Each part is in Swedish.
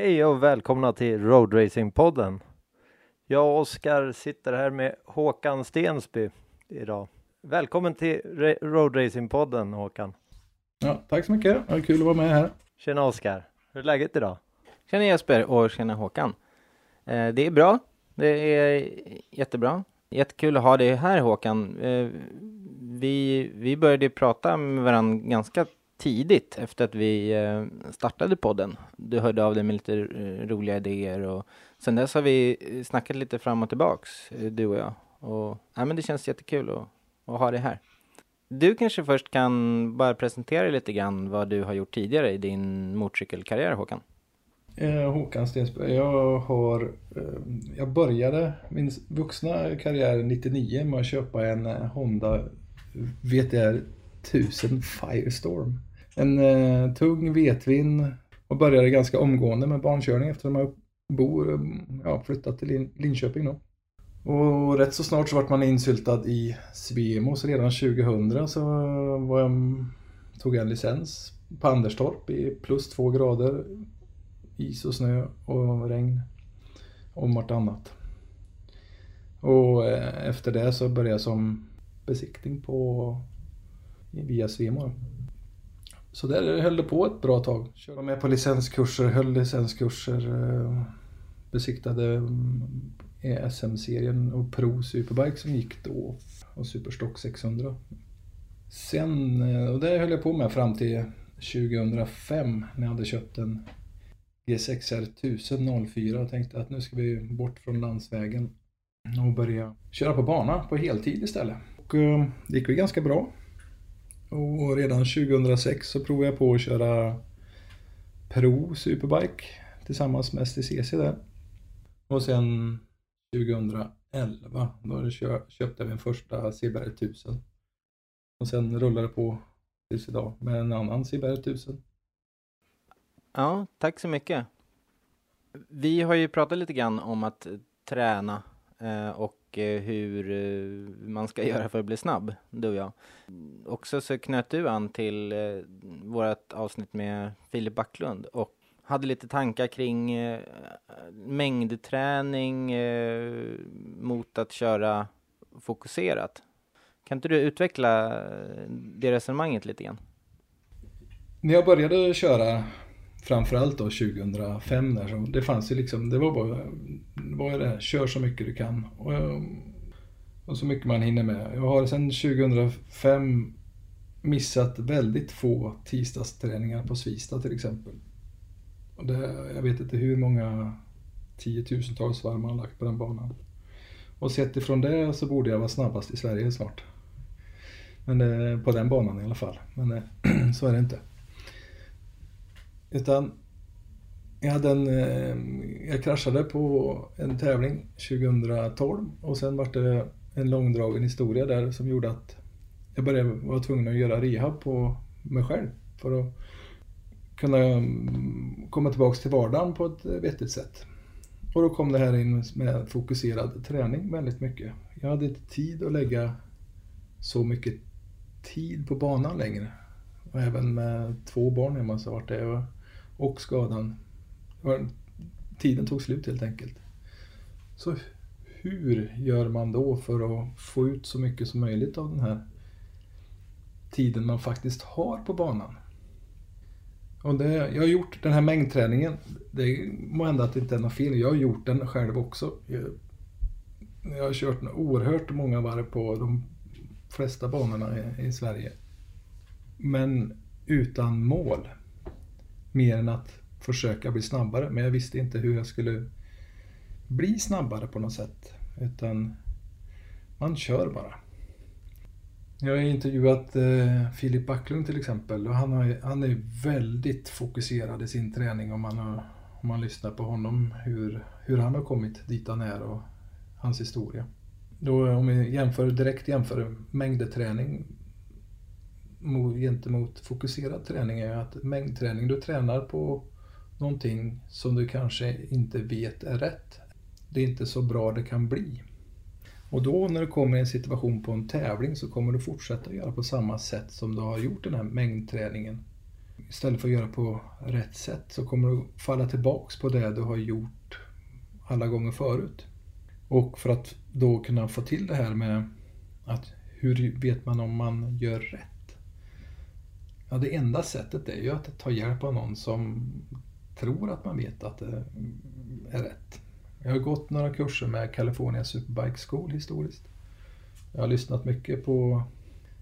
Hej och välkomna till Road Racing-podden. Jag och Oskar sitter här med Håkan Stensby idag. Välkommen till Ra- Road Racing-podden Håkan. Ja, tack så mycket. Det var kul att vara med här. Tjena Oskar. Hur är läget idag? Tjena Jesper och tjena Håkan. Eh, det är bra. Det är jättebra. Jättekul att ha dig här Håkan. Eh, vi, vi började prata med varandra ganska tidigt efter att vi eh, startade podden. Du hörde av dig med lite eh, roliga idéer och sen dess har vi eh, snackat lite fram och tillbaks, du och jag. Och ja, men det känns jättekul att, att ha dig här. Du kanske först kan bara presentera lite grann vad du har gjort tidigare i din motorcykelkarriär Håkan? Eh, Håkan Stensberg. Jag har... Eh, jag började min vuxna karriär 99 med att köpa en Honda VTR 1000 Firestorm. En eh, tung vetvin och började ganska omgående med barnkörning eftersom jag bor, eh, ja, flyttat till Lin Linköping då. Och rätt så snart så vart man insyltad i Svemo så redan 2000 så var jag, tog jag en licens på Anderstorp i plus två grader is och snö och regn och vartannat. Och eh, efter det så började jag som besiktning på via Svemo. Så där höll det på ett bra tag. Körde med på licenskurser, höll licenskurser, eh, besiktade mm, SM-serien och Pro Superbike som gick då och Superstock 600. Sen, eh, och det höll jag på med fram till 2005 när jag hade köpt en G6R 1000 04 och tänkte att nu ska vi bort från landsvägen och börja köra på bana på heltid istället. Och eh, det gick ju ganska bra. Och redan 2006 så provade jag på att köra Pro Superbike tillsammans med STCC där. Och sen 2011 då köpte jag min första CBR 1000. Och sen rullade det på tills idag med en annan CBR 1000. Ja, tack så mycket. Vi har ju pratat lite grann om att träna eh, och Eh, hur eh, man ska göra för att bli snabb, du och jag. Också så knöt du an till eh, vårt avsnitt med Filip Backlund och hade lite tankar kring mängdträning mot att köra fokuserat. Kan inte du utveckla det resonemanget lite grann? När jag började köra framförallt då 2005 där, så det fanns ju liksom, det var bara, det är det, kör så mycket du kan och, eh, och så mycket man hinner med. Jag har sedan 2005 missat väldigt få tisdagsträningar på Svista till exempel. Och det, jag vet inte hur många tiotusentals varv man har lagt på den banan. Och sett ifrån det så borde jag vara snabbast i Sverige snart. Men eh, på den banan i alla fall. Men eh, så är det inte. Utan jag hade en, eh, jag kraschade på en tävling 2012 och sen var det en långdragen historia där som gjorde att jag började vara tvungen att göra rehab på mig själv för att kunna mm, komma tillbaks till vardagen på ett vettigt sätt. Och då kom det här in med fokuserad träning väldigt mycket. Jag hade inte tid att lägga så mycket tid på banan längre. Och även med två barn hemma så vart det och skadan. Tiden tog slut helt enkelt. Så hur gör man då för att få ut så mycket som möjligt av den här tiden man faktiskt har på banan? Och det, jag har gjort den här mängdträningen. Det må hända att det inte är något fel. Jag har gjort den själv också. Jag, jag har kört oerhört många varv på de flesta banorna i, i Sverige. Men utan mål. Mer än att försöka bli snabbare. Men jag visste inte hur jag skulle bli snabbare på något sätt. Utan man kör bara. Jag har intervjuat eh, Filip Backlund till exempel och han, har, han är väldigt fokuserad i sin träning om man, har, om man lyssnar på honom hur, hur han har kommit dit han är och hans historia. Då om vi jämför, direkt jämför mängdträning gentemot fokuserad träning är att mängdträning, du tränar på någonting som du kanske inte vet är rätt. Det är inte så bra det kan bli. Och då när du kommer i en situation på en tävling så kommer du fortsätta göra på samma sätt som du har gjort den här mängdträningen. istället för att göra på rätt sätt så kommer du falla tillbaks på det du har gjort alla gånger förut. Och för att då kunna få till det här med att hur vet man om man gör rätt? Ja, det enda sättet är ju att ta hjälp av någon som tror att man vet att det är rätt. Jag har gått några kurser med California Superbike School historiskt. Jag har lyssnat mycket på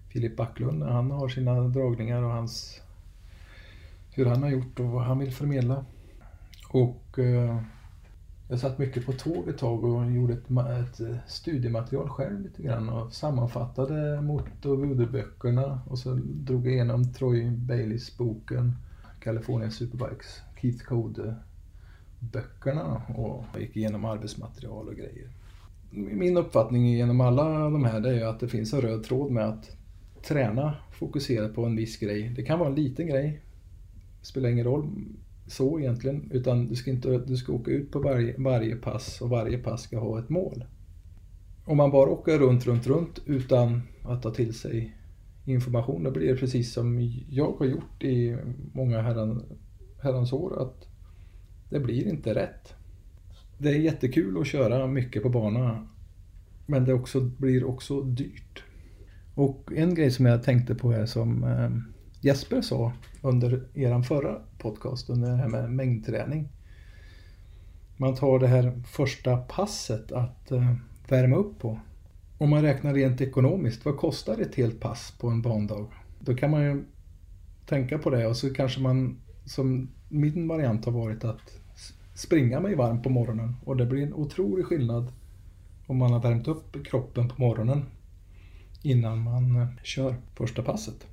Filip Backlund när han har sina dragningar och hans hur han har gjort och vad han vill förmedla. Och eh, jag satt mycket på tåg ett tag och gjorde ett, ett eh, studiematerial själv lite grann och sammanfattade motor voodoo-böckerna och så drog jag igenom Troy Baileys boken California Superbikes, Keith Code böckerna och gick igenom arbetsmaterial och grejer. Min uppfattning genom alla de här är att det finns en röd tråd med att träna fokuserat på en viss grej. Det kan vara en liten grej, spelar ingen roll så egentligen, utan du ska, inte, du ska åka ut på varje, varje pass och varje pass ska ha ett mål. Om man bara åker runt, runt, runt utan att ta till sig information, då blir det precis som jag har gjort i många herran, herrans år, att det blir inte rätt. Det är jättekul att köra mycket på banan men det också, blir också dyrt. Och en grej som jag tänkte på är som eh, Jesper sa under er förra podcast, under det här med mängdträning. Man tar det här första passet att eh, värma upp på. Om man räknar rent ekonomiskt, vad kostar ett helt pass på en bandag? Då kan man ju tänka på det och så kanske man, som min variant har varit att springa mig varm på morgonen och det blir en otrolig skillnad om man har värmt upp kroppen på morgonen innan man eh, kör första passet.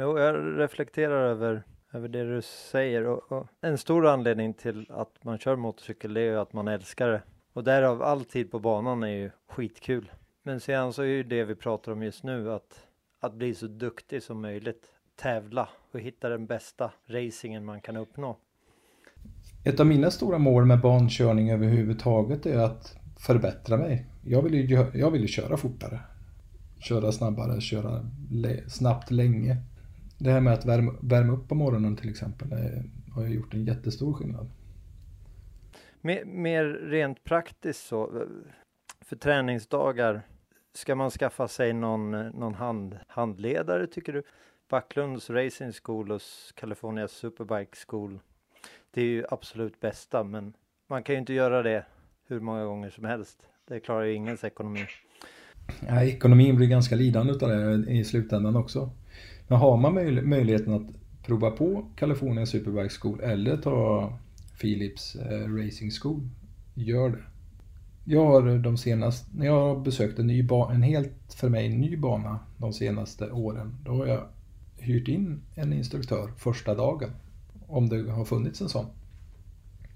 Jo, jag reflekterar över, över det du säger och, och, en stor anledning till att man kör motorcykel är ju att man älskar det. Och därav all tid på banan är ju skitkul. Men sedan så är ju det vi pratar om just nu att, att bli så duktig som möjligt. Tävla och hitta den bästa racingen man kan uppnå. Ett av mina stora mål med bankörning överhuvudtaget är att förbättra mig. Jag vill ju, jag vill ju köra fortare. Köra snabbare, köra snabbt länge. Det här med att värma, värma upp på morgonen till exempel har ju gjort en jättestor skillnad. Mer, mer rent praktiskt så, för träningsdagar, ska man skaffa sig någon, någon hand, handledare tycker du? Backlunds Racing School och California Superbike School. Det är ju absolut bästa, men man kan ju inte göra det hur många gånger som helst. Det klarar ju ingens ekonomi. Ja, ekonomin blir ganska lidande av det i slutändan också. Men har man möj möjligheten att prova på California Superbike School eller ta Philips eh, Racing School, gör det. Jag har eh, de senaste, när jag har besökt en, ny en helt för mig ny bana de senaste åren, då har jag hyrt in en instruktör första dagen. Om det har funnits en sån.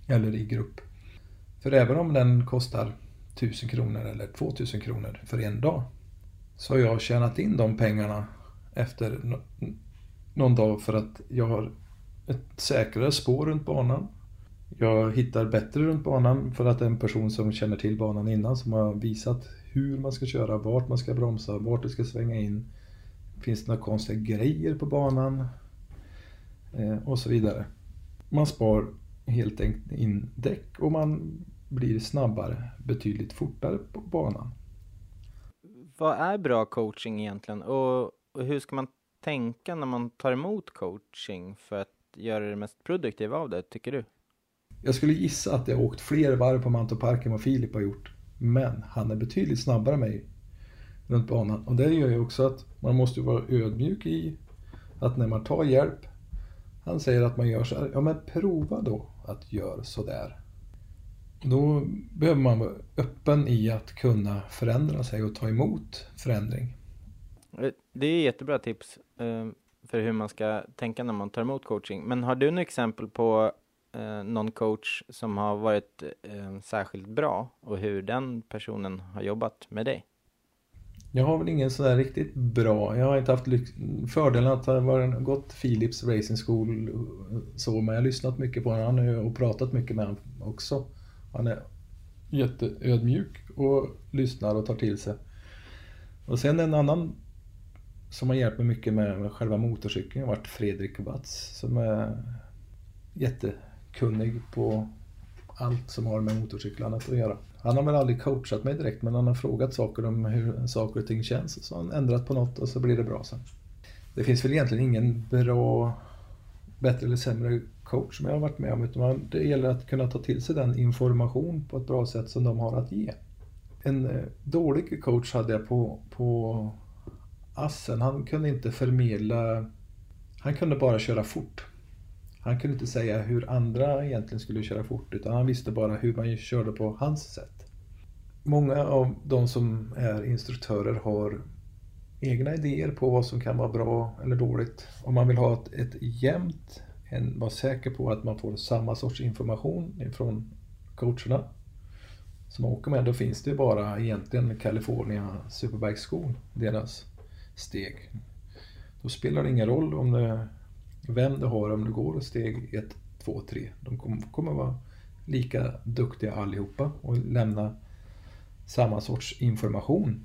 Eller i grupp. För även om den kostar 1000 kronor eller 2000 kronor för en dag så har jag tjänat in de pengarna efter någon dag för att jag har ett säkrare spår runt banan. Jag hittar bättre runt banan för att det är en person som känner till banan innan som har visat hur man ska köra, vart man ska bromsa, vart det ska svänga in. Finns det några konstiga grejer på banan? Eh, och så vidare. Man spar helt enkelt in däck och man blir snabbare betydligt fortare på banan. Vad är bra coaching egentligen och hur ska man tänka när man tar emot coaching för att göra det mest produktiva av det, tycker du? Jag skulle gissa att jag åkt fler varv på Mantorparken än vad Filip har gjort. Men han är betydligt snabbare än mig runt banan. Och det gör ju också att man måste vara ödmjuk i att när man tar hjälp, han säger att man gör så här, ja men prova då att göra så där. Då behöver man vara öppen i att kunna förändra sig och ta emot förändring. Det är jättebra tips eh, för hur man ska tänka när man tar emot coaching. Men har du något exempel på eh, någon coach som har varit eh, särskilt bra och hur den personen har jobbat med dig? Jag har väl ingen sådär riktigt bra. Jag har inte haft fördelen att ha gått Philips Racing School eh, så, men jag har lyssnat mycket på honom och pratat mycket med honom också. Han är jätteödmjuk och lyssnar och tar till sig. Och sen en annan som har hjälpt mig mycket med, med själva motorcykeln har varit Fredrik Watz som är jättekunnig på allt som har med motorcyklarna att göra. Han har väl aldrig coachat mig direkt men han har frågat saker om hur saker och ting känns och så har han ändrat på något och så blir det bra sen. Det finns väl egentligen ingen bra, bättre eller sämre coach som jag har varit med om utan det gäller att kunna ta till sig den information på ett bra sätt som de har att ge. En eh, dålig coach hade jag på, på Assen. Han kunde inte förmedla, han kunde bara köra fort. Han kunde inte säga hur andra egentligen skulle köra fort utan han visste bara hur man körde på hans sätt. Många av de som är instruktörer har egna idéer på vad som kan vara bra eller dåligt. Om man vill ha ett, ett jämnt, en, vara säker på att man får samma sorts information från coacherna som åker med, då finns det bara egentligen California Superbike School, deras steg. Då spelar det ingen roll om det vem du har om du går steg 1, 2, 3. De kommer vara lika duktiga allihopa och lämna samma sorts information.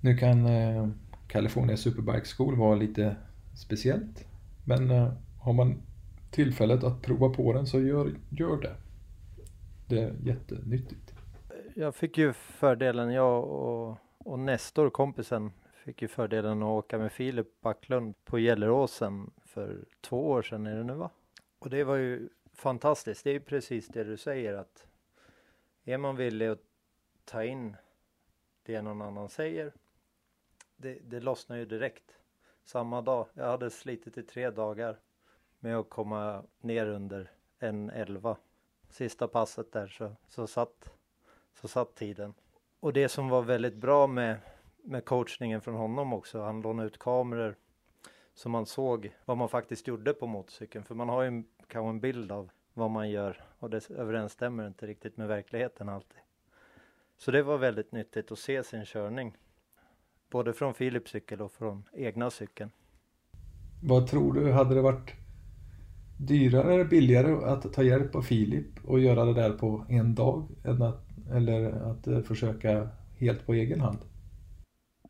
Nu kan eh, California Superbike School vara lite speciellt. Men eh, har man tillfället att prova på den så gör, gör det. Det är jättenyttigt. Jag fick ju fördelen, jag och, och Nestor, kompisen, Fick ju fördelen att åka med Filip Backlund på Gelleråsen för två år sedan är det nu va? Och det var ju fantastiskt. Det är ju precis det du säger att är man villig att ta in det någon annan säger det, det lossnar ju direkt. Samma dag. Jag hade slitit i tre dagar med att komma ner under en elva. Sista passet där så, så, satt, så satt tiden. Och det som var väldigt bra med med coachningen från honom också. Han lånade ut kameror så man såg vad man faktiskt gjorde på motorcykeln. För man har ju kanske en bild av vad man gör och det överensstämmer inte riktigt med verkligheten alltid. Så det var väldigt nyttigt att se sin körning. Både från Philips cykel och från egna cykeln. Vad tror du, hade det varit dyrare eller billigare att ta hjälp av Filip och göra det där på en dag? Än att, eller att eh, försöka helt på egen hand?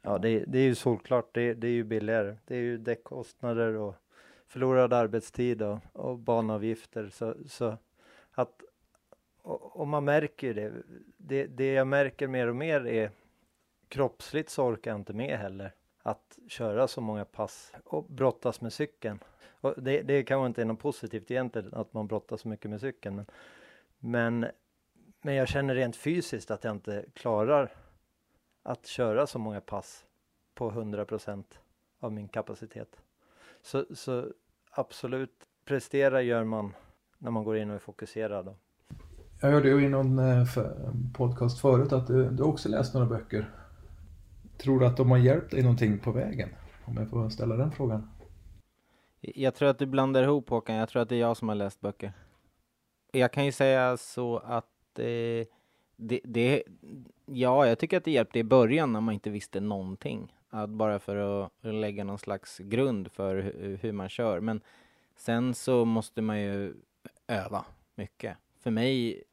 Ja, det, det är ju solklart. Det, det är ju billigare. Det är ju däckkostnader och förlorad arbetstid och, och banavgifter. Så, så att, och, och man märker det. det. Det jag märker mer och mer är kroppsligt så orkar jag inte med heller att köra så många pass och brottas med cykeln. Och det, det kanske inte är något positivt egentligen att man brottas så mycket med cykeln. Men, men, men jag känner rent fysiskt att jag inte klarar att köra så många pass på 100% av min kapacitet. Så, så absolut, prestera gör man när man går in och är fokuserad. Jag hörde ju i någon eh, podcast förut att du, du också läst några böcker. Tror du att de har hjälpt dig någonting på vägen? Om jag får ställa den frågan. Jag tror att du blandar ihop Håkan, jag tror att det är jag som har läst böcker. Jag kan ju säga så att eh, det, det, ja, jag tycker att det hjälpte i början när man inte visste någonting. Att bara för att lägga någon slags grund för hur man kör. Men sen så måste man ju öva mycket. För mig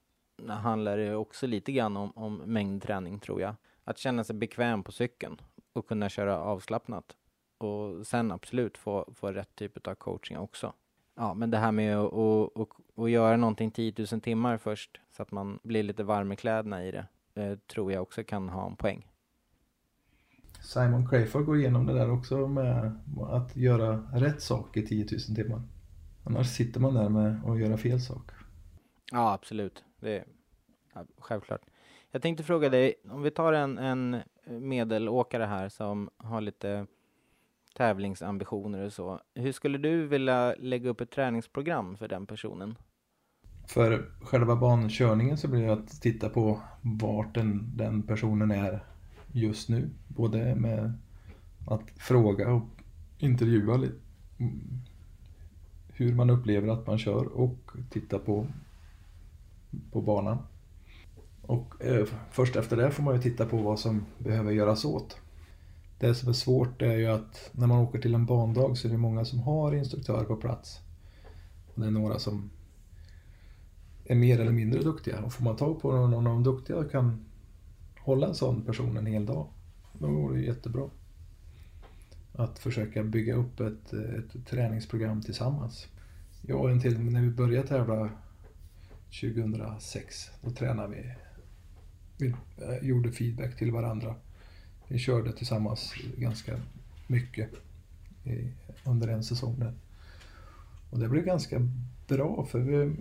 handlar det också lite grann om, om mängdträning tror jag. Att känna sig bekväm på cykeln och kunna köra avslappnat. Och sen absolut få, få rätt typ av coaching också. Ja, men det här med att, att, att, att göra någonting 10 000 timmar först så att man blir lite varm i kläderna i det, eh, tror jag också kan ha en poäng. Simon Crayford går igenom det där också med att göra rätt sak i 10 000 timmar. Annars sitter man där med att göra fel sak. Ja, absolut. Det är ja, självklart. Jag tänkte fråga dig, om vi tar en, en medelåkare här som har lite tävlingsambitioner och så. Hur skulle du vilja lägga upp ett träningsprogram för den personen? För själva bankörningen så blir det att titta på vart den, den personen är just nu. Både med att fråga och intervjua hur man upplever att man kör och titta på, på banan. Och eh, först efter det får man ju titta på vad som behöver göras åt. Det som är svårt är ju att när man åker till en bandag så är det många som har instruktörer på plats. Och det är några som är mer eller mindre duktiga. Och får man tag på någon av de duktiga och kan hålla en sån person en hel dag, då går det jättebra. att försöka bygga upp ett, ett träningsprogram tillsammans. Jag och en till, när vi började tävla 2006, då tränade vi. Vi eh, gjorde feedback till varandra. Vi körde tillsammans ganska mycket i, under en säsong. Där. Och det blev ganska bra för vi,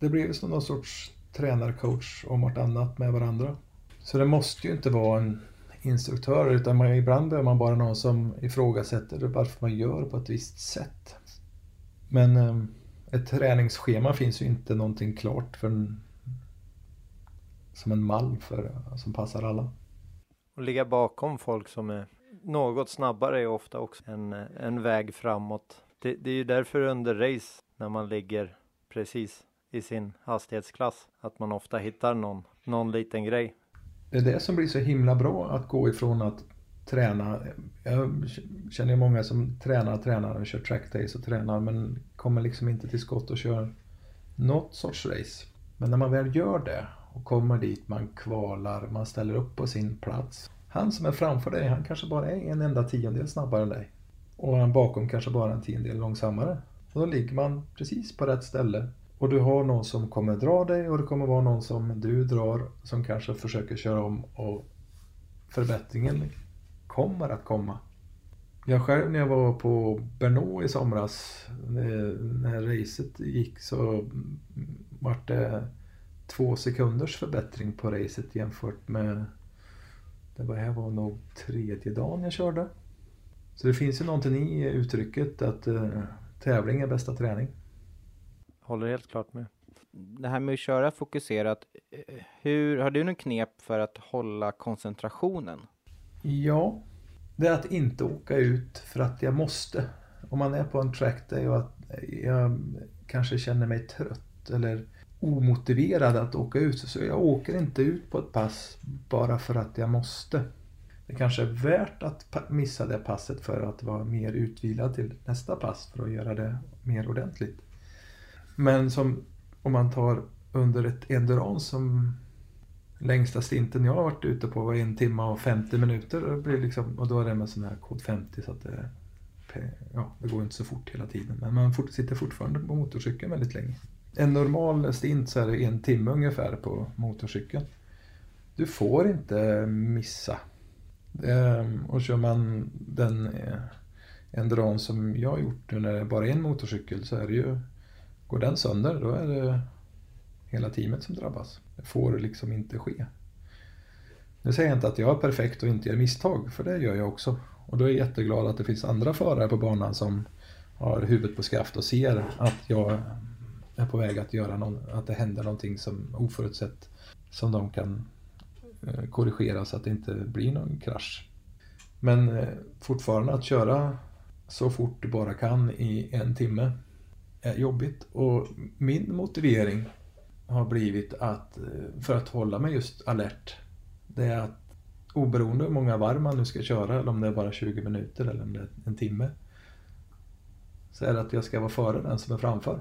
det blev som någon sorts tränarcoach om vartannat med varandra. Så det måste ju inte vara en instruktör utan man, ibland behöver man bara någon som ifrågasätter varför man gör på ett visst sätt. Men eh, ett träningsschema finns ju inte någonting klart för en, som en mall för, som passar alla. Och ligga bakom folk som är något snabbare är ofta också en, eh, en väg framåt. Det, det är ju därför under race när man ligger precis i sin hastighetsklass att man ofta hittar någon, någon liten grej. Det är det som blir så himla bra att gå ifrån att träna. Jag känner många som tränar och tränar och kör track days och tränar men kommer liksom inte till skott och kör något sorts race. Men när man väl gör det och kommer dit, man kvalar, man ställer upp på sin plats. Han som är framför dig, han kanske bara är en enda tiondel snabbare än dig. Och han bakom kanske bara en tiondel långsammare. Och då ligger man precis på rätt ställe. Och du har någon som kommer dra dig och det kommer vara någon som du drar som kanske försöker köra om och förbättringen kommer att komma. Jag själv när jag var på Bernå i somras, när, när racet gick så var det två sekunders förbättring på racet jämfört med det här var nog tredje dagen jag körde. Så det finns ju någonting i uttrycket att eh, tävling är bästa träning. Håller helt klart med. Det här med att köra fokuserat, eh, hur, har du någon knep för att hålla koncentrationen? Ja, det är att inte åka ut för att jag måste. Om man är på en track och att jag kanske känner mig trött eller omotiverad att åka ut så jag åker inte ut på ett pass bara för att jag måste. Det kanske är värt att missa det passet för att vara mer utvilad till nästa pass för att göra det mer ordentligt. Men som om man tar under ett endurance som längsta stinten jag har varit ute på var en timme och 50 minuter. Och, blir liksom, och då är det med sån här kod 50 så att det, ja, det går inte så fort hela tiden. Men man sitter fortfarande på motorcykeln väldigt länge. En normal stint så är det en timme ungefär på motorcykeln. Du får inte missa. Ehm, och kör man den eh, en endurance som jag har gjort nu när det är bara en motorcykel så är det ju Går den sönder då är det hela teamet som drabbas. Det får liksom inte ske. Nu säger jag inte att jag är perfekt och inte gör misstag, för det gör jag också. Och då är jag jätteglad att det finns andra förare på banan som har huvudet på skaft och ser att jag är på väg att göra någon, att det händer någonting som oförutsett som de kan eh, korrigera så att det inte blir någon krasch. Men eh, fortfarande att köra så fort du bara kan i en timme är jobbigt. Och min motivering har blivit att, eh, för att hålla mig just alert, det är att oberoende hur många varv man nu ska köra, eller om det är bara 20 minuter eller om det är en timme, så är det att jag ska vara före den som är framför.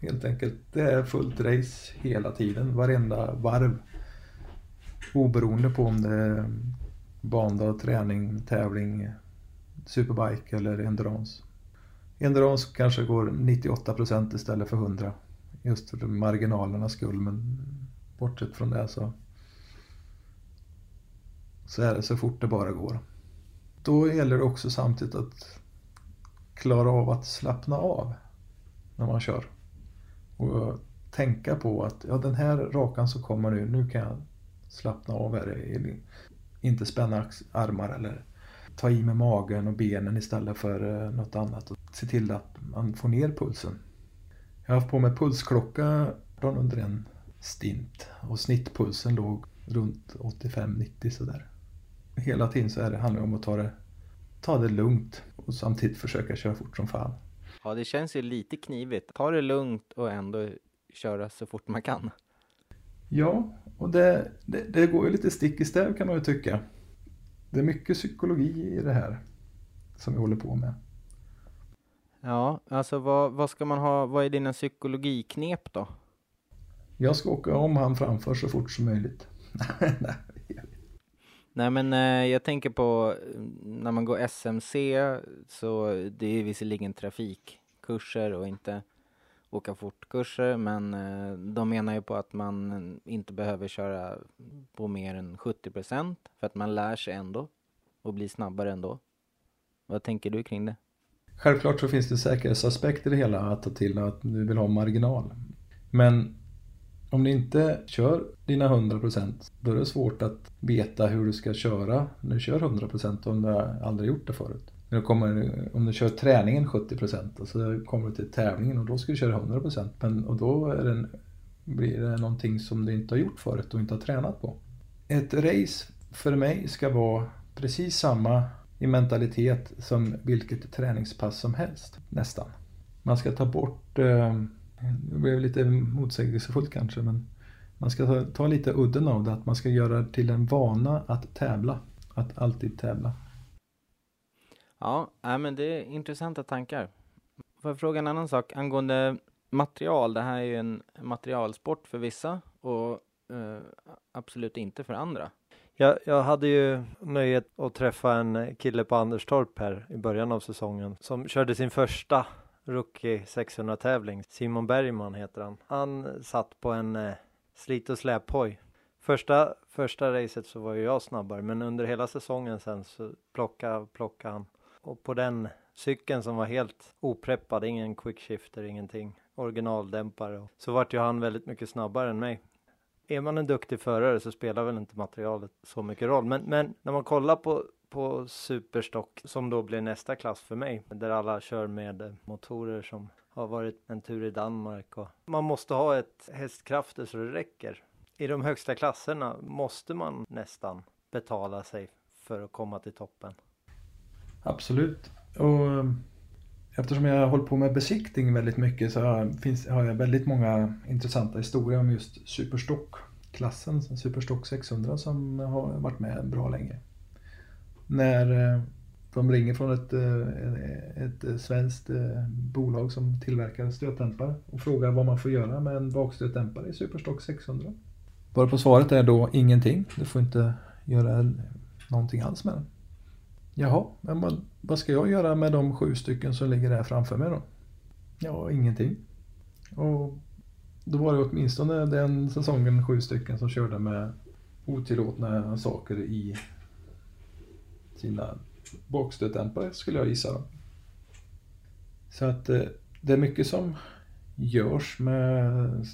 Helt enkelt, det är fullt race hela tiden, varenda varv. Oberoende på om det är bandag, träning, tävling, superbike eller endurance. Endurance kanske går 98% istället för 100. Just för marginalernas skull men bortsett från det så så är det så fort det bara går. Då gäller det också samtidigt att klara av att slappna av när man kör. Och tänka på att ja, den här rakan som kommer nu, nu kan jag slappna av här. Inte spänna armar eller ta i med magen och benen istället för eh, något annat. Och se till att man får ner pulsen. Jag har haft på mig pulsklocka under en stint och snittpulsen låg runt 85-90 sådär. Hela tiden så är det, handlar det om att ta det, ta det lugnt och samtidigt försöka köra fort som fan. Ja, det känns ju lite knivigt. Ta det lugnt och ändå köra så fort man kan. Ja, och det, det, det går ju lite stick i stäv kan man ju tycka. Det är mycket psykologi i det här som vi håller på med. Ja, alltså vad, vad ska man ha, vad är dina psykologiknep då? Jag ska åka om han framför så fort som möjligt. Nej men eh, jag tänker på eh, när man går SMC så det är visserligen trafikkurser och inte åka fort-kurser men eh, de menar ju på att man inte behöver köra på mer än 70 procent för att man lär sig ändå och blir snabbare ändå. Vad tänker du kring det? Självklart så finns det säkerhetsaspekter i det hela att ta till att du vill ha marginal. Men om du inte kör dina 100% då är det svårt att veta hur du ska köra när du kör 100% om du aldrig gjort det förut. Du kommer, om du kör träningen 70% och så kommer du till tävlingen och då ska du köra 100% men, och då är det, blir det någonting som du inte har gjort förut och inte har tränat på. Ett race för mig ska vara precis samma i mentalitet som vilket träningspass som helst, nästan. Man ska ta bort, eh, det blev lite motsägelsefullt kanske, men man ska ta, lite udden av det, att man ska göra till en vana att tävla. Att alltid tävla. Ja, men det är intressanta tankar. Får jag fråga en annan sak angående material? Det här är ju en materialsport för vissa och eh, absolut inte för andra. Jag, jag hade ju nöjet att träffa en kille på Anderstorp här i början av säsongen som körde sin första Rookie 600 tävling. Simon Bergman heter han. Han satt på en eh, slit och släphoj. Första, första racet så var ju jag snabbare men under hela säsongen sen så plockade, plockade han. Och på den cykeln som var helt opreppad, ingen quickshifter, ingenting, originaldämpare. Så vart ju han väldigt mycket snabbare än mig är man en duktig förare så spelar väl inte materialet så mycket roll. Men, men när man kollar på, på superstock som då blir nästa klass för mig, där alla kör med eh, motorer som har varit en tur i Danmark och man måste ha ett hästkrafter så det räcker. I de högsta klasserna måste man nästan betala sig för att komma till toppen. Absolut. Och eh, Eftersom jag har hållit på med besiktning väldigt mycket så har, har jag väldigt många intressanta historier om just Superstock-klassen, Superstock 600 som har varit med bra länge. När eh, de ringer från ett, eh, ett eh, svenskt bolag som tillverkar stötdämpare och frågar vad man får göra med en bakstötdämpare i Superstock 600. Bara på svaret är då ingenting. Du får inte göra någonting alls med den. Jaha, men vad, vad ska jag göra med de sju stycken som ligger där framför mig då? Ja, ingenting. Och då var det åtminstone den säsongen sju stycken som körde med otillåtna saker i sina bakstötdämpare skulle jag gissa. Så att eh, det är mycket som görs med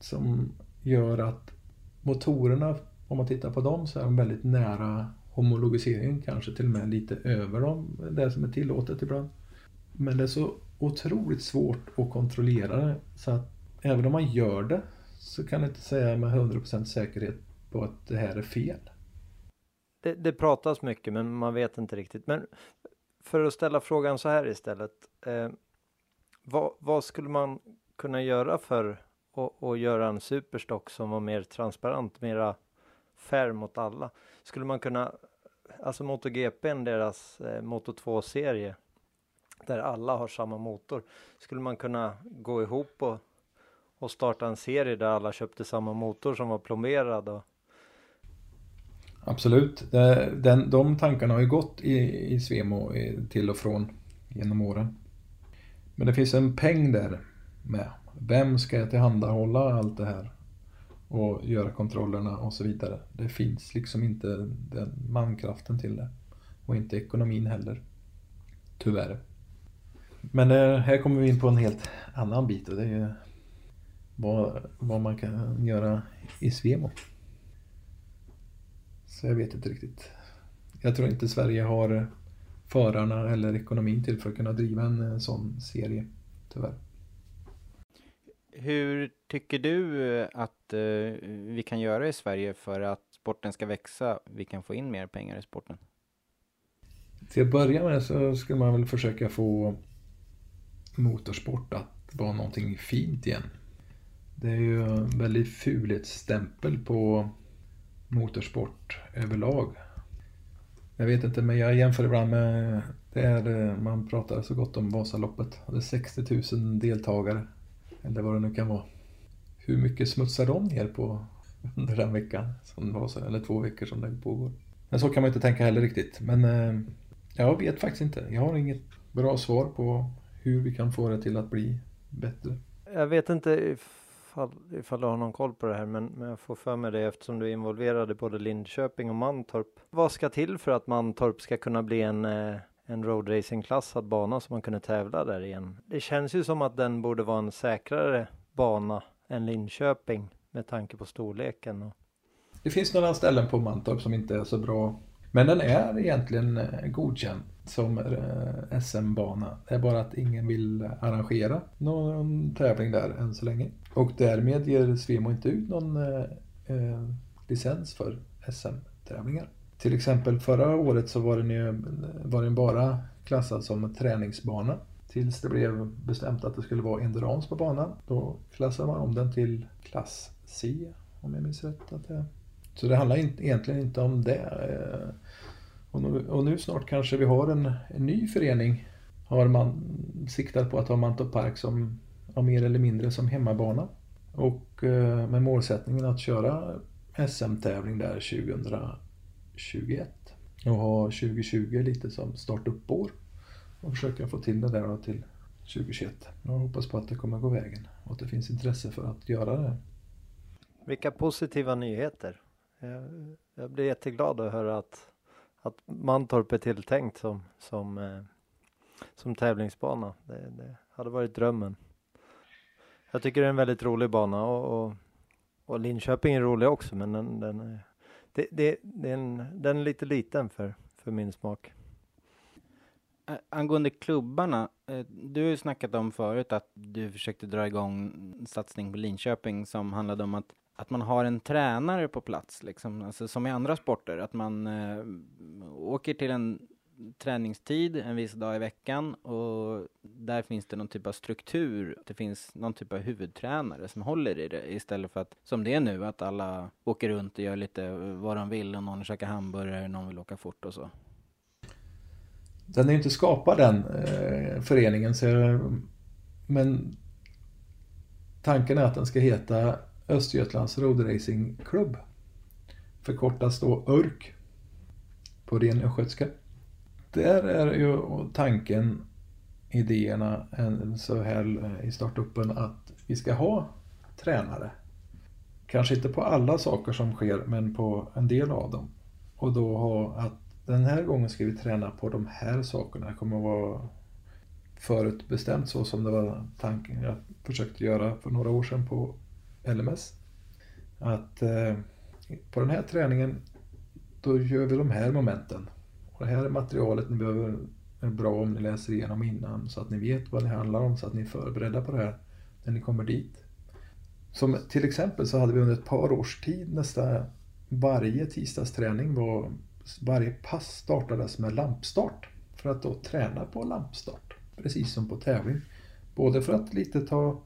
som gör att motorerna, om man tittar på dem, så är de väldigt nära homologiseringen kanske till och med lite över dem, det som är tillåtet ibland. Men det är så otroligt svårt att kontrollera det så att även om man gör det så kan jag inte säga med 100% säkerhet på att det här är fel. Det, det, pratas mycket men man vet inte riktigt. Men för att ställa frågan så här istället. Eh, vad, vad, skulle man kunna göra för att, göra en superstock som var mer transparent, mera fair mot alla? Skulle man kunna alltså MotoGP, deras eh, Moto 2-serie, där alla har samma motor. Skulle man kunna gå ihop och, och starta en serie där alla köpte samma motor som var plomberad? Och... Absolut, den, de tankarna har ju gått i, i Svemo till och från genom åren. Men det finns en peng där med. Vem ska tillhandahålla allt det här? och göra kontrollerna och så vidare. Det finns liksom inte den mankraften till det. Och inte ekonomin heller. Tyvärr. Men eh, här kommer vi in på en helt annan bit och det är ju vad, vad man kan göra i Svemo. Så jag vet inte riktigt. Jag tror inte Sverige har förarna eller ekonomin till för att kunna driva en eh, sån serie, tyvärr. Hur tycker du eh, att uh, vi kan göra i Sverige för att sporten ska växa? Vi kan få in mer pengar i sporten? Till att börja med så skulle man väl försöka få motorsport att vara någonting fint igen. Det är ju en väldigt fulhetsstämpel på motorsport överlag. Jag vet inte, men jag jämför ibland med det är eh, man pratar så gott om Vasaloppet. Det är 60 000 deltagare eller vad det nu kan vara. Hur mycket smutsar de ner på under den veckan? Som Vasa, eller två veckor som det pågår. Men så kan man inte tänka heller riktigt. Men eh, jag vet faktiskt inte. Jag har inget bra svar på hur vi kan få det till att bli bättre. Jag vet inte ifall, ifall du har någon koll på det här, men, men jag får för mig det eftersom du är involverad i både Linköping och Mantorp. Vad ska till för att Mantorp ska kunna bli en, eh, en roadracingklassad bana som man kunde tävla där igen? Det känns ju som att den borde vara en säkrare bana än Linköping med tanke på storleken. Och... Det finns några ställen på Mantorp som inte är så bra. Men den är egentligen eh, godkänd som eh, SM-bana. Det är bara att ingen vill arrangera någon tävling där än så länge. Och därmed ger Svemo inte ut någon eh, eh licens för SM-tävlingar. Till exempel förra året så var den, ju, var den bara klassad som träningsbana. Tills det blev bestämt att det skulle vara endurance på banan. Då klassade man om den till klass C, om jag minns rätt. Att det... Så det handlar egentligen inte om det. Eh, och nu, och nu snart kanske vi har en, en, ny förening. Har man siktat på att ha Mantorp Park som ja, mer eller mindre som hemmabana. Och eh, med målsättningen att köra SM-tävling där 2021. Och ha 2020 lite som startuppår. Och försöka få till det där till 2021. Jag hoppas på att det kommer gå vägen och att det finns intresse för att göra det. Vilka positiva nyheter. Jag, jag blir jätteglad att höra att att Mantorp är tilltänkt som, som, eh, som tävlingsbana. Det, det, hade varit drömmen. Jag tycker det är en väldigt rolig bana och, och, och Linköping är rolig också men den, den, är, det, det, det är en, den är lite liten för, för min smak. Angående klubbarna, eh, du har ju snackat om förut att du försökte dra igång satsning på Linköping som handlade om att att man har en tränare på plats, liksom, alltså som i andra sporter, att man eh, åker till en träningstid en viss dag i veckan och där finns det någon typ av struktur. Det finns någon typ av huvudtränare som håller i det istället för att som det är nu att alla åker runt och gör lite eh, vad de vill och någon käkar hamburgare, någon vill åka fort och så. Den är ju inte skapad den eh, föreningen så men tanken är att den ska heta Östergötlands Road Racing Club. Förkortas då ÖRK på ren östgötska. Där är ju tanken, idéerna så här eh, i startuppen att vi ska ha tränare. Kanske inte på alla saker som sker men på en del av dem. Och då ha att den här gången ska vi träna på de här sakerna. Det kommer att vara förutbestämt så som det var tanken jag försökte göra för några år sedan på LMS. Att eh, på den här träningen då gör vi de här momenten. Och det här är materialet ni behöver är bra om ni läser igenom innan så att ni vet vad det handlar om så att ni är förberedda på det här när ni kommer dit. Som till exempel så hade vi under ett par års tid nästan varje tisdagsträning var varje pass startades med lampstart för att då träna på lampstart. Precis som på tävling. Både för att lite ta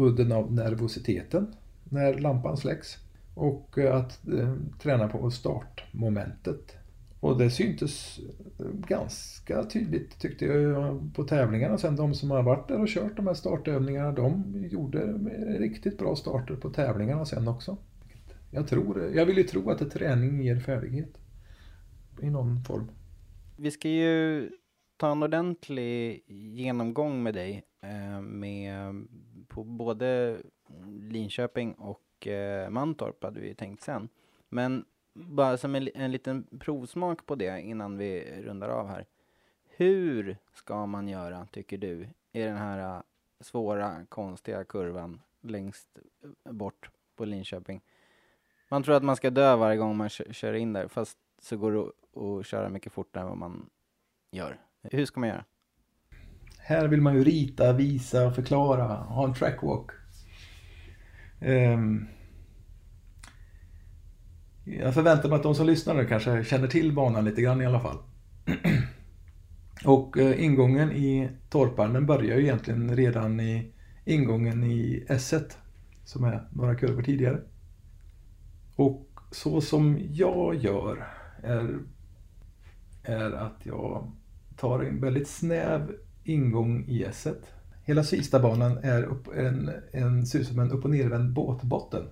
udden av nervositeten när lampan släcks och eh, att eh, träna på startmomentet. Och det syntes eh, ganska tydligt tyckte jag på tävlingarna. Sen de som har varit där och kört de här startövningarna, de gjorde riktigt bra starter på tävlingarna sen också. Jag, tror, jag vill ju tro att träning ger färdighet i någon form. Vi ska ju ta en ordentlig genomgång med dig eh, med på både Linköping och eh, Mantorp hade vi tänkt sen. Men bara som en, en liten provsmak på det innan vi rundar av här. Hur ska man göra, tycker du, i den här eh, svåra, konstiga kurvan längst eh, bort på Linköping? Man tror att man ska dö varje gång man kör in där, fast så går det att köra mycket fortare än vad man gör. Hur ska man göra? Här vill man ju rita, visa, förklara, ha en trackwalk. Um, ehm, jag förväntar mig att de som lyssnar nu kanske känner till banan lite grann i alla fall. Och eh, ingången i Torparen den börjar ju egentligen redan i ingången i S1 som är några kurvor tidigare. Och så som jag gör är, är att jag tar en väldigt snäv ingång i s Hela Kistabanan är upp, en, en, ser ut som en upp och nervänd båtbotten.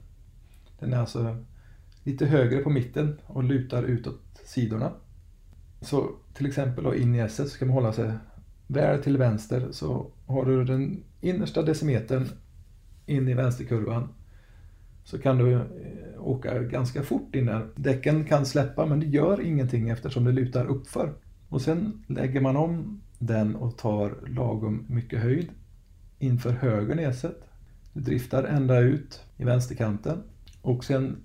Den är alltså lite högre på mitten och lutar utåt sidorna. Så till exempel då in i S så ska man hålla sig väl till vänster så har du den innersta decimetern in i vänsterkurvan så kan du eh, åka ganska fort in där. Däcken kan släppa men det gör ingenting eftersom det lutar uppför. Och sen lägger man om den och tar lagom mycket höjd inför höger näset Du driftar ända ut i vänsterkanten och sen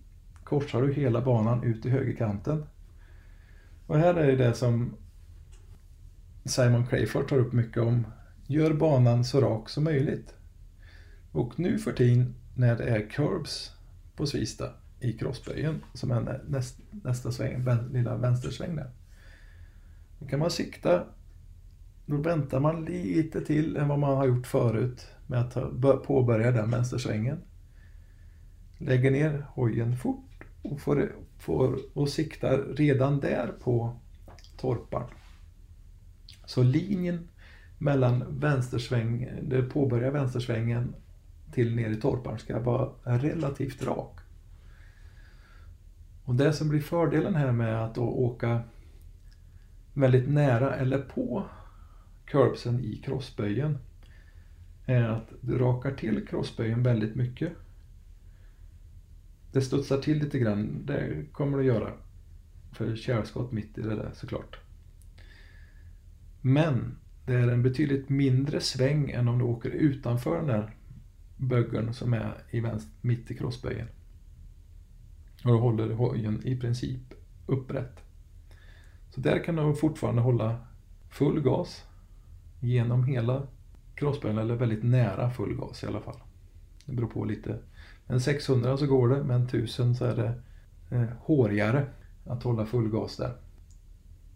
korsar du hela banan ut i högerkanten. Och här är det som Simon Crayford tar upp mycket om. Gör banan så rak som möjligt. Och nu för tiden när det är curbs på Svista i crossböjen som är näst, nästa sväng, lilla vänstersväng där. Då kan man sikta, då väntar man lite till än vad man har gjort förut med att ta, påbörja den vänstersvängen. Lägger ner hojen fort och får, får, och siktar redan där på torpan. Så linjen mellan vänstersväng, det påbörjar vänstersvängen till ner i torpan ska vara relativt rak. Och det som blir fördelen här med att åka väldigt nära eller på curbsen i crossböjen är att du rakar till crossböjen väldigt mycket. Det studsar till lite grann, det kommer det göra. För kärlskott mitt i det där såklart. Men det är en betydligt mindre sväng än om du åker utanför den där böggen som är i vänster, mitt i crossböjen. Och då håller hojen i princip upprätt. Så där kan du fortfarande hålla full gas genom hela crossböjen, eller väldigt nära full gas i alla fall. Det beror på lite. Men 600 så går det, men 1000 så är det eh, hårigare att hålla full gas där.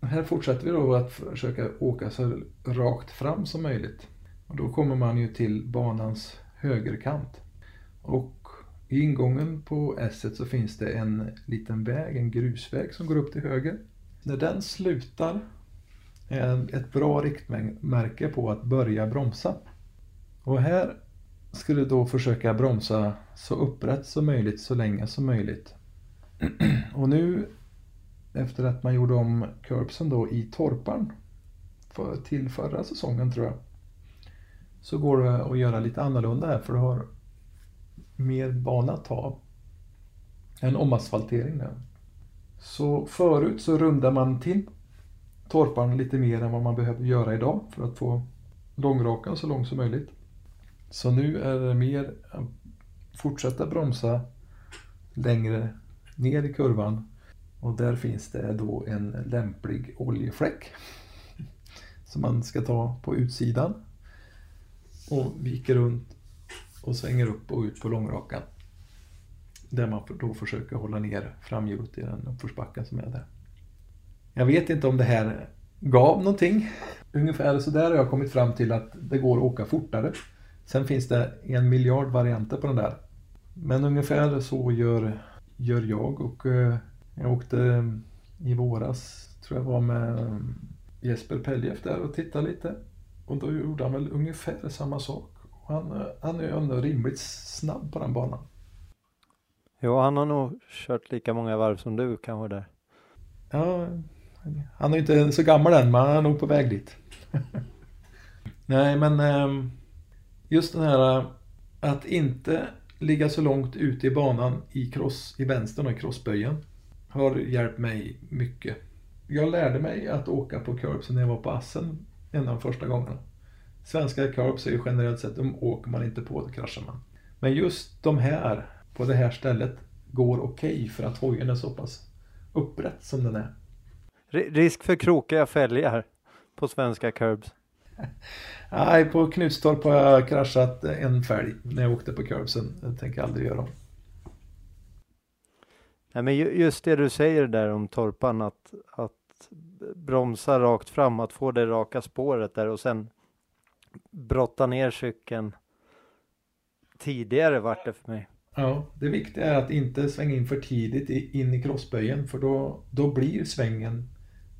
Här fortsätter vi då att försöka åka så rakt fram som möjligt. Och då kommer man ju till banans högerkant. Och i ingången på S så finns det en liten väg, en grusväg som går upp till höger. När den slutar Eh, ett bra riktmärke på att börja bromsa. Och här ska du då försöka bromsa så upprätt som möjligt så länge som möjligt. Och nu efter att man gjorde om curbsen då i torparen för, till förra säsongen tror jag så går det att göra lite annorlunda här för du har mer bana att ta av. En omasfaltering där. Så förut så rundar man till Torparna lite mer än vad man behöver göra idag för att få långrakan så långt som möjligt. Så nu är det mer att fortsätta bromsa längre ner i kurvan och där finns det då en lämplig oljefläck som man ska ta på utsidan och viker runt och svänger upp och ut på långrakan. Där man då försöker hålla ner framhjulet i den uppförsbacken som är där. Jag vet inte om det här gav någonting. Ungefär så där har jag kommit fram till att det går att åka fortare. Sen finns det en miljard varianter på den där. Men ungefär så gör, gör jag och eh, jag åkte i våras, tror jag var med Jesper Peljeff där och tittade lite. Och då gjorde han väl ungefär samma sak. Han, han är ändå rimligt snabb på den banan. Jo, han har nog kört lika många varv som du kanske där. Ja, han är inte så gammal än, men han är nog på väg dit. Nej, men ehm, just den här att inte ligga så långt ute i banan i, cross, i vänstern och i crossböjen har hjälpt mig mycket. Jag lärde mig att åka på curbsen när jag var på Assen en av de första gångerna. Svenska curbs är ju generellt sett, de åker man inte på, då kraschar man. Men just de här, på det här stället, går okej okay för att hojen är så pass upprätt som den är. Risk för krokiga fälgar på svenska curbs? Nej, på Knutstorp har jag kraschat en fälg när jag åkte på curbsen. Det tänker jag aldrig göra om. Nej, men just det du säger där om torpan, att, att bromsa rakt fram, att få det raka spåret där och sen brotta ner cykeln tidigare vart det för mig. Ja, det viktiga är att inte svänga in för tidigt in i crossböjen för då, då blir svängen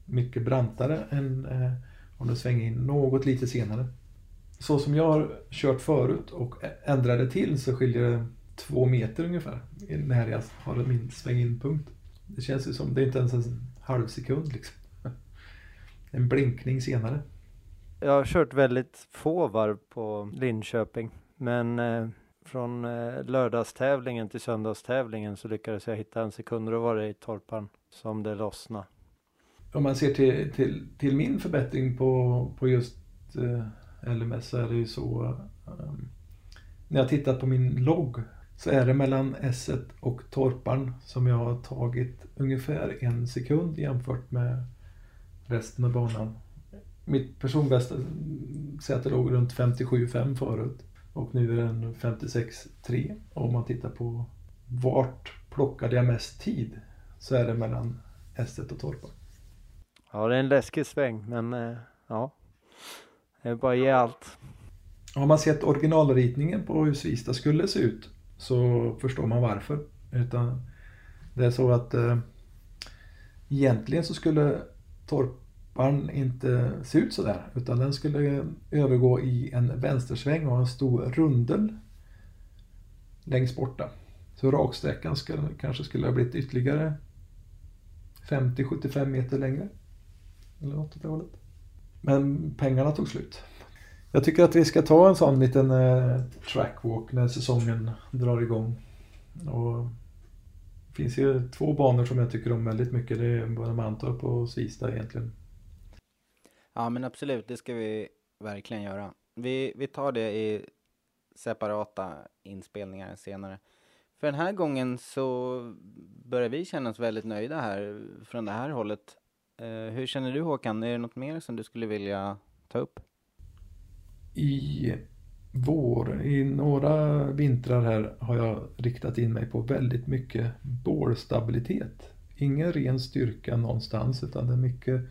mycket brantare än eh, om du svänger in något lite senare. Så som jag har kört förut och ändrade till så skiljer det två meter ungefär när jag har min sväng-in-punkt. Det känns ju som, det är inte ens en halv sekund liksom. En blinkning senare. Jag har kört väldigt få varv på Linköping, men eh, från eh, lördagstävlingen till söndagstävlingen så lyckades jag hitta en sekund och då var det i torpan som det lossnade. Om man ser till, till, till min förbättring på, på just eh, LMS så är det ju så um, när jag tittar på min logg så är det mellan S1 och torpan som jag har tagit ungefär en sekund jämfört med resten av banan. Mitt personbästa säte låg runt 57,5 förut och nu är den 56,3. Om man tittar på vart plockade jag mest tid så är det mellan S1 och torpan. Ja, det är en läskig sväng, men eh, ja, det är bara att ge allt. Har man sett originalritningen på hur Svista skulle se ut så förstår man varför. Utan det är så att eh, egentligen så skulle torpan inte se ut sådär utan den skulle övergå i en vänstersväng och en stor rundel längst borta. Så raksträckan skulle, kanske skulle ha blivit ytterligare 50-75 meter längre. Eller något åt det hållet. Men pengarna tog slut. Jag tycker att vi ska ta en sån liten eh, trackwalk när säsongen drar igång. Och det finns ju två banor som jag tycker om väldigt mycket. Det är både Mantorp och Svista egentligen. Ja men absolut, det ska vi verkligen göra. Vi, vi tar det i separata inspelningar senare. För den här gången så börjar vi känna oss väldigt nöjda här från det här hållet. Eh, hur känner du Håkan? Är det något mer som du skulle vilja ta upp? I vår, i några vintrar här har jag riktat in mig på väldigt mycket bålstabilitet. Ingen ren styrka någonstans utan det är mycket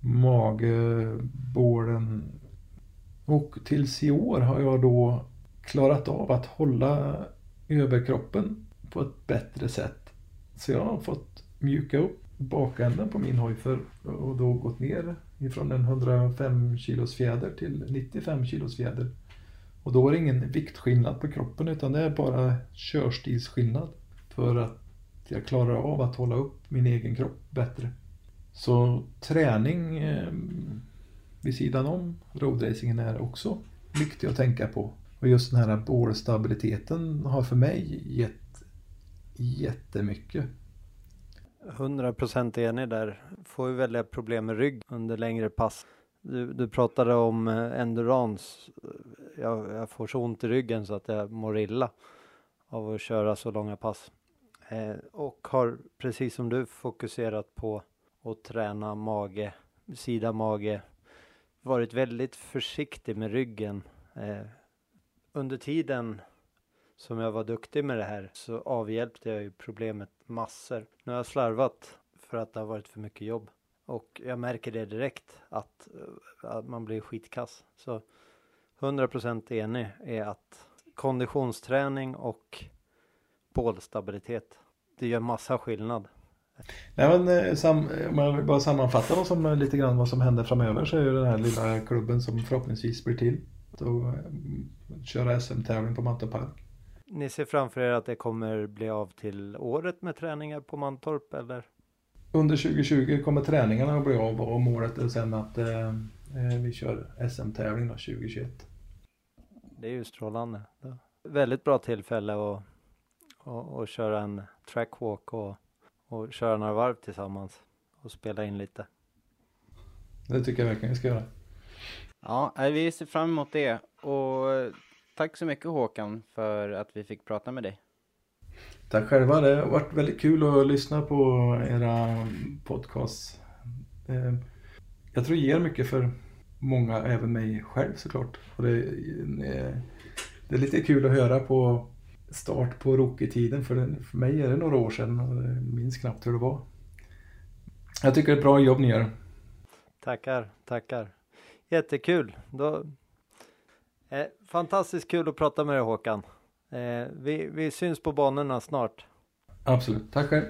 mage, bålen. Och tills i år har jag då klarat av att hålla överkroppen på ett bättre sätt. Så jag har fått mjuka upp bakänden på min hoj för, och då gått ner ifrån en 105 kilos fjäder till 95 kilos fjäder. Och då är det ingen viktskillnad på kroppen utan det är bara körstilsskillnad. För att jag klarar av att hålla upp min egen kropp bättre. Så träning eh, vid sidan om roadracingen är också viktig att tänka på. Och just den här bålstabiliteten har för mig gett jättemycket. 100% enig där. Får ju väldiga problem med rygg under längre pass. Du, du pratade om eh, endurance. Jag, jag, får så ont i ryggen så att jag mår illa av att köra så långa pass. Eh, och har precis som du fokuserat på att träna mage, sida mage. Varit väldigt försiktig med ryggen. Eh, under tiden som jag var duktig med det här så avhjälpte jag ju problemet massor. Nu har jag slarvat för att det har varit för mycket jobb. Och jag märker det direkt att, eh, att man blir skitkass. Så 100% enig är att konditionsträning och bålstabilitet, det gör massa skillnad. Nej, men, eh, sam, om jag bara sammanfattar vad som, eh, lite grann vad som händer framöver så är det den här lilla klubben som förhoppningsvis blir till. Att köra SM-tävling på Mantorp Park. Ni ser framför er att det kommer bli av till året med träningar på Mantorp eller? Under 2020 kommer träningarna att bli av och målet är sen att eh, eh vi kör SM-tävling 2021. Det är ju strålande. Väldigt bra tillfälle att, att, att köra en trackwalk och, och köra några varv tillsammans och spela in lite. Det tycker jag verkligen vi ska göra. Ja, vi ser fram emot det och tack så mycket Håkan för att vi fick prata med dig. Tack själva. Det har varit väldigt kul att lyssna på era podcasts. Eh, jag tror det ger mycket för många, även mig själv såklart. Och det, det är lite kul att höra på start på rookie-tiden. För, för mig är det några år sedan och jag minns knappt hur det var. Jag tycker det är ett bra jobb ni gör. Tackar, tackar. Jättekul. Då Eh, fantastiskt kul att prata med dig Håkan. Eh, vi, vi syns på banorna snart. Absolut. Tack själv.